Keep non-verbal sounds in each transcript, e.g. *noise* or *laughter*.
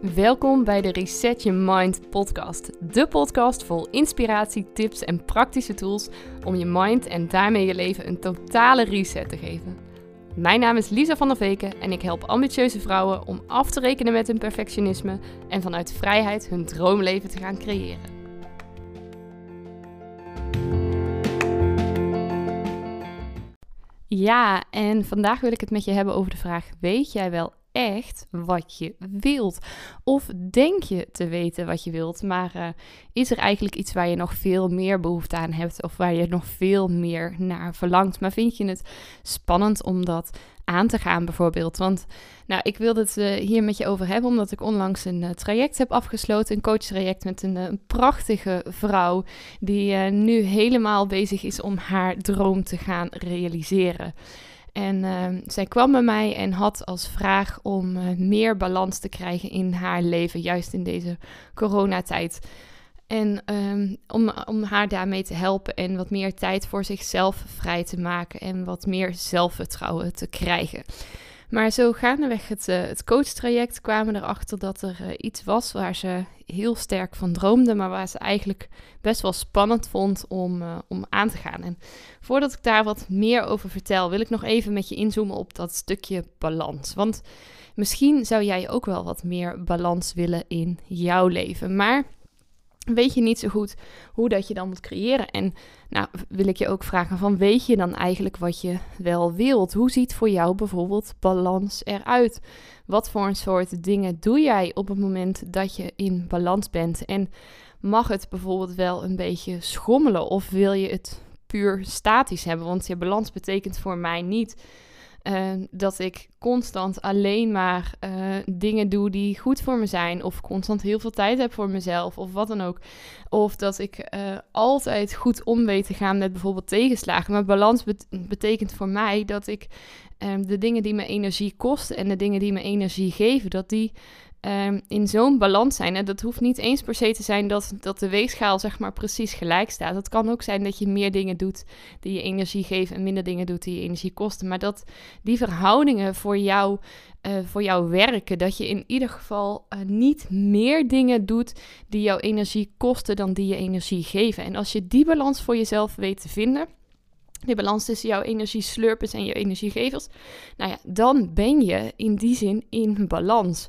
Welkom bij de Reset Your Mind podcast. De podcast vol inspiratie, tips en praktische tools om je mind en daarmee je leven een totale reset te geven. Mijn naam is Lisa van der Veken en ik help ambitieuze vrouwen om af te rekenen met hun perfectionisme en vanuit vrijheid hun droomleven te gaan creëren. Ja, en vandaag wil ik het met je hebben over de vraag: weet jij wel echt wat je wilt? Of denk je te weten wat je wilt, maar uh, is er eigenlijk iets waar je nog veel meer behoefte aan hebt of waar je nog veel meer naar verlangt? Maar vind je het spannend om dat aan te gaan bijvoorbeeld? Want nou, ik wil het uh, hier met je over hebben omdat ik onlangs een uh, traject heb afgesloten, een coachtraject met een prachtige vrouw die nu helemaal bezig is om haar droom te gaan realiseren. En uh, zij kwam bij mij en had als vraag om uh, meer balans te krijgen in haar leven, juist in deze coronatijd. En um, om, om haar daarmee te helpen en wat meer tijd voor zichzelf vrij te maken en wat meer zelfvertrouwen te krijgen. Maar zo gaandeweg het, uh, het coachtraject kwamen erachter dat er uh, iets was waar ze heel sterk van droomde, maar waar ze eigenlijk best wel spannend vond om, uh, om aan te gaan. En voordat ik daar wat meer over vertel, wil ik nog even met je inzoomen op dat stukje balans. Want misschien zou jij ook wel wat meer balans willen in jouw leven. Maar weet je niet zo goed hoe dat je dan moet creëren. En nou wil ik je ook vragen van weet je dan eigenlijk wat je wel wilt? Hoe ziet voor jou bijvoorbeeld balans eruit? Wat voor een soort dingen doe jij op het moment dat je in balans bent? En mag het bijvoorbeeld wel een beetje schommelen of wil je het puur statisch hebben? Want je balans betekent voor mij niet uh, dat ik constant alleen maar uh, dingen doe die goed voor me zijn. Of constant heel veel tijd heb voor mezelf. Of wat dan ook. Of dat ik uh, altijd goed om weet te gaan met bijvoorbeeld tegenslagen. Maar balans bet betekent voor mij dat ik de dingen die me energie kosten en de dingen die me energie geven, dat die um, in zo'n balans zijn. En dat hoeft niet eens per se te zijn dat, dat de weegschaal zeg maar precies gelijk staat. Het kan ook zijn dat je meer dingen doet die je energie geven en minder dingen doet die je energie kosten. Maar dat die verhoudingen voor jou, uh, voor jou werken. Dat je in ieder geval uh, niet meer dingen doet die jouw energie kosten dan die je energie geven. En als je die balans voor jezelf weet te vinden die balans tussen jouw energieslurpers en je energiegevers, nou ja, dan ben je in die zin in balans.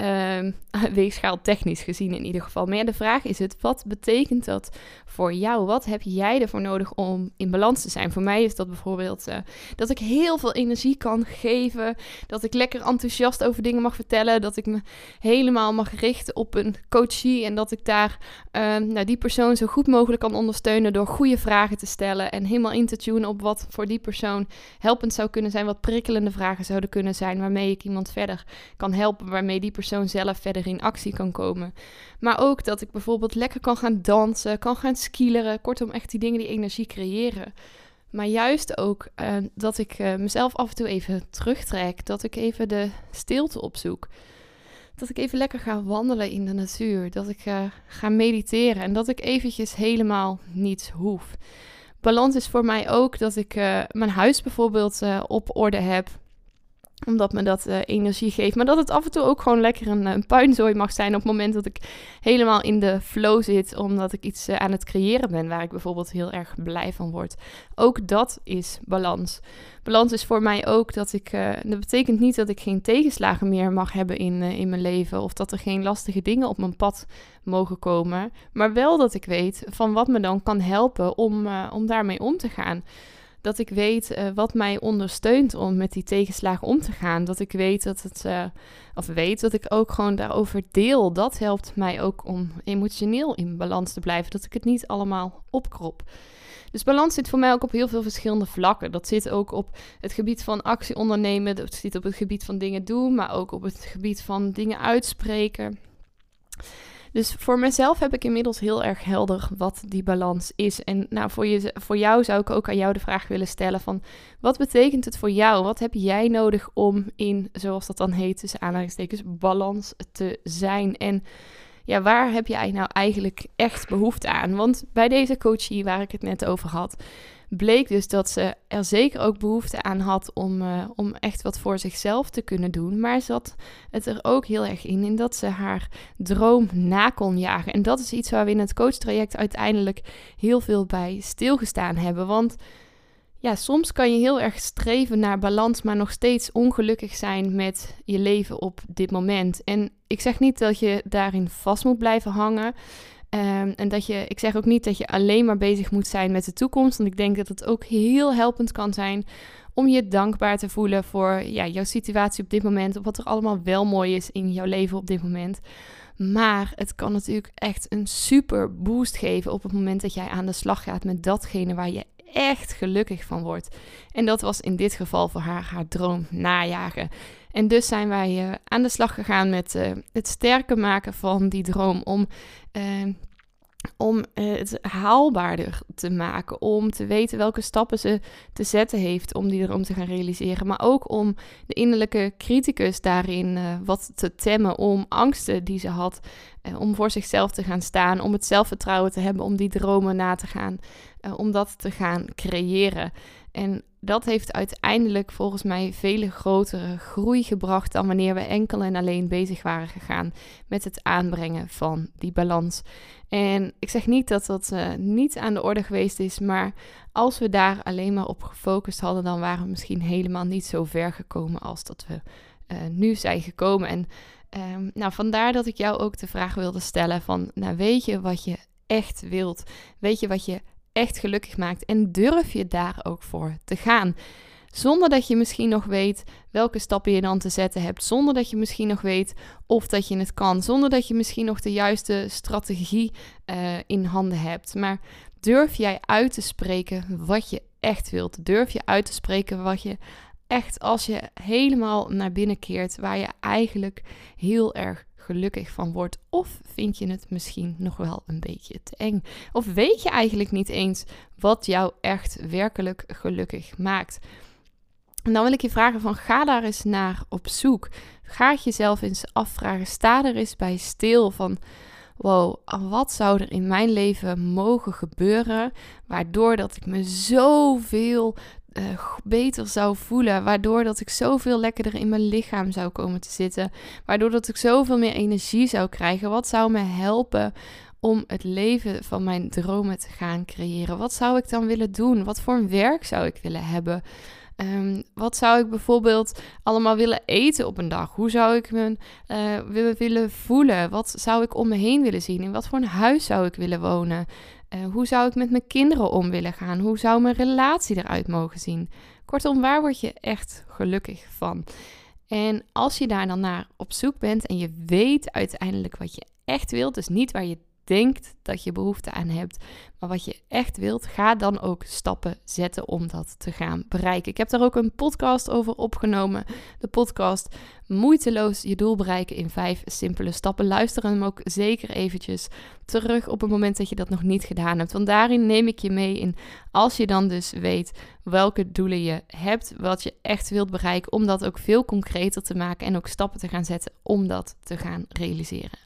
Uh, *laughs* weegschaal technisch gezien in ieder geval. Maar de vraag is het, wat betekent dat voor jou? Wat heb jij ervoor nodig om in balans te zijn? Voor mij is dat bijvoorbeeld uh, dat ik heel veel energie kan geven, dat ik lekker enthousiast over dingen mag vertellen, dat ik me helemaal mag richten op een coachie en dat ik daar uh, nou, die persoon zo goed mogelijk kan ondersteunen door goede vragen te stellen en helemaal in te tunen op wat voor die persoon helpend zou kunnen zijn, wat prikkelende vragen zouden kunnen zijn, waarmee ik iemand verder kan helpen, waarmee die persoon persoon zelf verder in actie kan komen. Maar ook dat ik bijvoorbeeld lekker kan gaan dansen, kan gaan skileren. Kortom, echt die dingen die energie creëren. Maar juist ook uh, dat ik uh, mezelf af en toe even terugtrek. Dat ik even de stilte opzoek. Dat ik even lekker ga wandelen in de natuur. Dat ik uh, ga mediteren. En dat ik eventjes helemaal niets hoef. Balans is voor mij ook dat ik mijn huis bijvoorbeeld op orde heb omdat me dat uh, energie geeft. Maar dat het af en toe ook gewoon lekker een, een, puinzooi mag zijn. Op het moment dat ik helemaal in de flow zit. Omdat ik iets uh, aan het creëren ben. Waar ik bijvoorbeeld heel erg blij van word. Ook dat is balans. Balans is voor mij ook dat ik. Dat betekent niet dat ik geen tegenslagen meer mag hebben in, in mijn leven. Of dat er geen lastige dingen op mijn pad mogen komen. Maar wel dat ik weet van wat me dan kan helpen om, om daarmee om te gaan dat ik weet uh, wat mij ondersteunt om met die tegenslagen om te gaan. Dat ik weet dat het, uh, of weet dat ik ook gewoon daarover deel. Dat helpt mij ook om emotioneel in balans te blijven. Dat ik het niet allemaal opkrop. Dus balans zit voor mij ook op heel veel verschillende vlakken. Dat zit ook op het gebied van actie ondernemen. Dat zit op het gebied van dingen doen, maar ook op het gebied van dingen uitspreken. Dus voor mezelf heb ik inmiddels heel erg helder wat die balans is. En nou, voor, je, voor jou zou ik ook aan jou de vraag willen stellen van... wat betekent het voor jou? Wat heb jij nodig om in, zoals dat dan heet, tussen aanhalingstekens, balans te zijn? En ja, waar heb jij nou eigenlijk echt behoefte aan? Want bij deze coachie waar ik het net over had bleek dus dat ze er zeker ook behoefte aan had om, uh, om echt wat voor zichzelf te kunnen doen. Maar zat het er ook heel erg in, in dat ze haar droom na kon jagen. En dat is iets waar we in het coachtraject uiteindelijk heel veel bij stilgestaan hebben. Want ja, soms kan je heel erg streven naar balans, maar nog steeds ongelukkig zijn met je leven op dit moment. En ik zeg niet dat je daarin vast moet blijven hangen. Um, en dat je, ik zeg ook niet dat je alleen maar bezig moet zijn met de toekomst. Want ik denk dat het ook heel helpend kan zijn om je dankbaar te voelen voor ja, jouw situatie op dit moment. Op wat er allemaal wel mooi is in jouw leven op dit moment. Maar het kan natuurlijk echt een super boost geven op het moment dat jij aan de slag gaat met datgene waar je echt gelukkig van wordt. En dat was in dit geval voor haar haar droom najagen. En dus zijn wij uh, aan de slag gegaan met uh, het sterker maken van die droom om uh, om het haalbaarder te maken, om te weten welke stappen ze te zetten heeft om die erom te gaan realiseren, maar ook om de innerlijke criticus daarin wat te temmen, om angsten die ze had, om voor zichzelf te gaan staan, om het zelfvertrouwen te hebben, om die dromen na te gaan, uh, om dat te gaan creëren. En dat heeft uiteindelijk volgens mij vele grotere groei gebracht dan wanneer we enkel en alleen bezig waren gegaan met het aanbrengen van die balans. En ik zeg niet dat dat uh, niet aan de orde geweest is, maar als we daar alleen maar op gefocust hadden, dan waren we misschien helemaal niet zo ver gekomen als dat we nu zijn gekomen. En um, nou, vandaar dat ik jou ook de vraag wilde stellen van, nou weet je wat je echt wilt? Weet je wat je echt gelukkig maakt? En durf je daar ook voor te gaan? Zonder dat je misschien nog weet welke stappen je dan te zetten hebt. Zonder dat je misschien nog weet of dat je het kan. Zonder dat je misschien nog de juiste strategie uh, in handen hebt. Maar durf jij uit te spreken wat je echt wilt? Durf je uit te spreken wat je echt, als je helemaal naar binnen keert, waar je eigenlijk heel erg gelukkig van wordt? Of vind je het misschien nog wel een beetje te eng? Of weet je eigenlijk niet eens wat jou echt werkelijk gelukkig maakt? En dan wil ik je vragen van ga daar eens naar op zoek. Ga jezelf eens afvragen. Sta er eens bij stil van wow, wat zou er in mijn leven mogen gebeuren waardoor dat ik me zoveel uh, beter zou voelen, waardoor dat ik zoveel lekkerder in mijn lichaam zou komen te zitten, waardoor dat ik zoveel meer energie zou krijgen. Wat zou me helpen om het leven van mijn dromen te gaan creëren? Wat zou ik dan willen doen? Wat voor een werk zou ik willen hebben? Um, wat zou ik bijvoorbeeld allemaal willen eten op een dag? Hoe zou ik me uh, willen, willen voelen? Wat zou ik om me heen willen zien? In wat voor een huis zou ik willen wonen? Uh, hoe zou ik met mijn kinderen om willen gaan? Hoe zou mijn relatie eruit mogen zien? Kortom, waar word je echt gelukkig van? En als je daar dan naar op zoek bent en je weet uiteindelijk wat je echt wilt, dus niet waar je denkt dat je behoefte aan hebt, maar wat je echt wilt, ga dan ook stappen zetten om dat te gaan bereiken. Ik heb daar ook een podcast over opgenomen. De podcast Moeiteloos je doel bereiken in vijf simpele stappen. Luister hem ook zeker eventjes terug op het moment dat je dat nog niet gedaan hebt. Want daarin neem ik je mee in als je dan dus weet welke doelen je hebt, wat je echt wilt bereiken, om dat ook veel concreter te maken en ook stappen te gaan zetten om dat te gaan realiseren.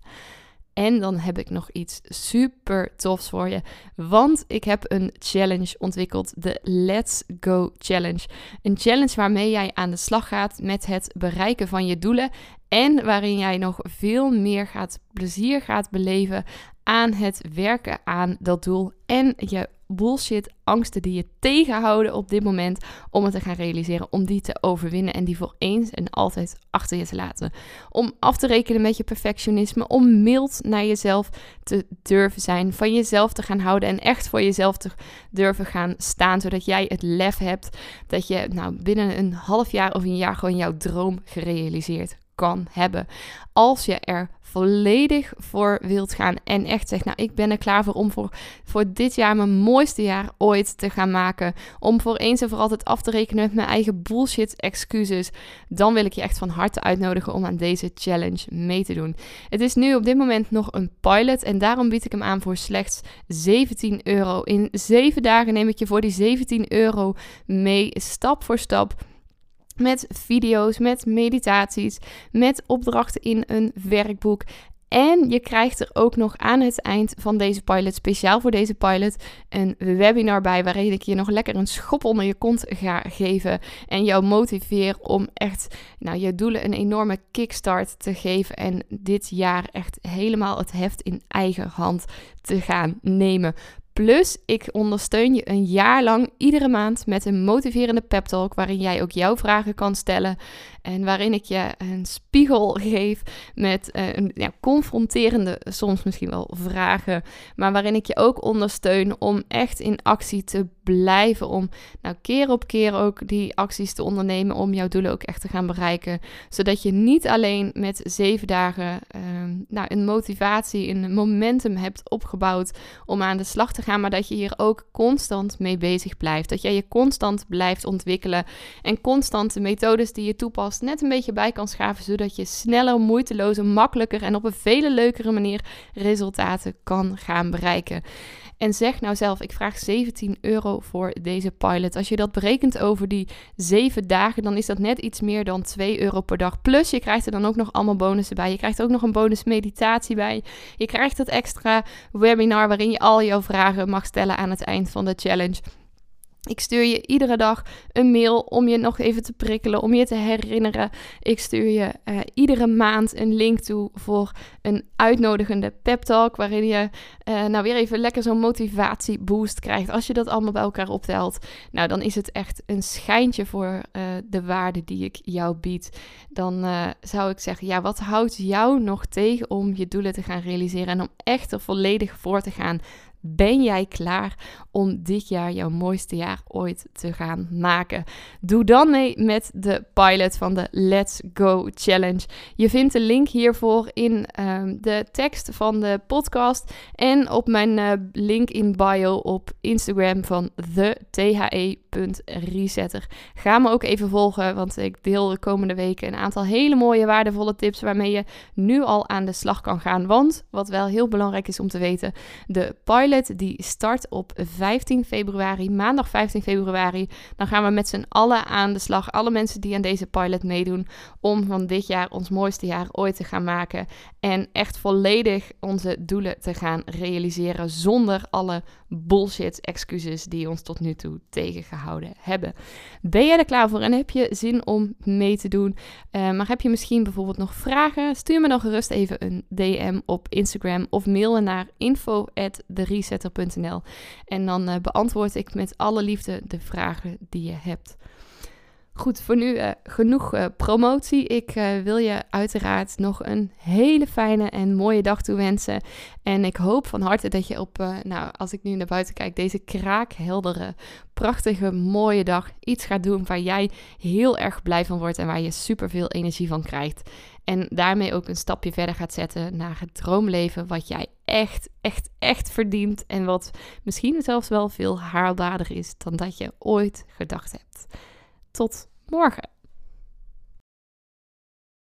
En dan heb ik nog iets super tofs voor je. Want ik heb een challenge ontwikkeld. De Let's Go Challenge. Een challenge waarmee jij aan de slag gaat met het bereiken van je doelen. En waarin jij nog veel meer gaat, plezier gaat beleven aan het werken aan dat doel. En je bullshit angsten die je tegenhouden op dit moment om het te gaan realiseren, om die te overwinnen en die voor eens en altijd achter je te laten. Om af te rekenen met je perfectionisme, om mild naar jezelf te durven zijn, van jezelf te gaan houden en echt voor jezelf te durven gaan staan, zodat jij het lef hebt dat je nou binnen een half jaar of een jaar gewoon jouw droom gerealiseerd kan hebben. Als je er volledig voor wilt gaan en echt zegt, nou ik ben er klaar voor om voor, voor dit jaar mijn mooiste jaar ooit te gaan maken. Om voor eens en voor altijd af te rekenen met mijn eigen bullshit excuses. Dan wil ik je echt van harte uitnodigen om aan deze challenge mee te doen. Het is nu op dit moment nog een pilot en daarom bied ik hem aan voor slechts 17 euro. In 7 dagen neem ik je voor die 17 euro mee, stap voor stap met video's, met meditaties, met opdrachten in een werkboek En je krijgt er ook nog aan het eind van deze pilot, speciaal voor deze pilot, een webinar bij waarin ik je nog lekker een schop onder je kont ga geven en jou motiveer om echt nou, je doelen een enorme kickstart te geven en dit jaar echt helemaal het heft in eigen hand te gaan nemen. Plus, ik ondersteun je een jaar lang iedere maand met een motiverende pep talk waarin jij ook jouw vragen kan stellen en waarin ik je een spiegel geef met uh, een ja, confronterende, soms misschien wel vragen, maar waarin ik je ook ondersteun om echt in actie te blijven, om nou keer op keer ook die acties te ondernemen om jouw doelen ook echt te gaan bereiken, zodat je niet alleen met zeven dagen uh, nou, een motivatie, een momentum hebt opgebouwd om aan de slag te gaan, maar dat je hier ook constant mee bezig blijft. Dat jij je constant blijft ontwikkelen en constant de methodes die je toepast net een beetje bij kan schaven, zodat je sneller, moeitelozer, makkelijker en op een vele leukere manier resultaten kan gaan bereiken. En zeg nou zelf, ik vraag 17 euro voor deze pilot. Als je dat berekent over die 7 dagen, dan is dat net iets meer dan 2 euro per dag. Plus je krijgt er dan ook nog allemaal bonussen bij. Je krijgt ook nog een bonus meditatie bij. Je krijgt het extra webinar waarin je al jouw vragen mag stellen aan het eind van de challenge. Ik stuur je iedere dag een mail om je nog even te prikkelen, om je te herinneren. Ik stuur je uh, iedere maand een link toe voor een uitnodigende pep talk, waarin je uh, nou weer even lekker zo'n motivatieboost krijgt. Als je dat allemaal bij elkaar optelt, nou dan is het echt een schijntje voor uh, de waarde die ik jou bied. Dan zou ik zeggen, ja, wat houdt jou nog tegen om je doelen te gaan realiseren en om echt er volledig voor te gaan? Ben jij klaar om dit jaar jouw mooiste jaar ooit te gaan maken? Doe dan mee met de pilot van de Let's Go Challenge. Je vindt de link hiervoor in um, de tekst van de podcast en op mijn uh, link in bio op Instagram van the.the.resetter. Ga me ook even volgen, want ik deel de komende weken een aantal hele mooie waardevolle tips waarmee je nu al aan de slag kan gaan. Want wat wel heel belangrijk is om te weten, de pilot die start op 15 februari, maandag 15 februari. Dan gaan we met z'n allen aan de slag. Alle mensen die aan deze pilot meedoen. Om van dit jaar ons mooiste jaar ooit te gaan maken. En echt volledig onze doelen te gaan realiseren. Zonder alle bullshit excuses die ons tot nu toe tegengehouden hebben. Ben jij er klaar voor en heb je zin om mee te doen? Uh, maar heb je misschien bijvoorbeeld nog vragen? Stuur me dan gerust even een DM op Instagram of mail naar info at resetter.nl. En dan uh, beantwoord ik met alle liefde de vragen die je hebt. Goed, voor nu uh, genoeg uh, promotie. Ik uh, wil je uiteraard nog een hele fijne en mooie dag toewensen. En ik hoop van harte dat je op, nou, als ik nu naar buiten kijk, deze kraakheldere, prachtige, mooie dag iets gaat doen waar jij heel erg blij van wordt en waar je super veel energie van krijgt. En daarmee ook een stapje verder gaat zetten naar het droomleven wat jij echt, echt, echt verdient. En wat misschien zelfs wel veel haalbaarder is dan dat je ooit gedacht hebt. Tot morgen.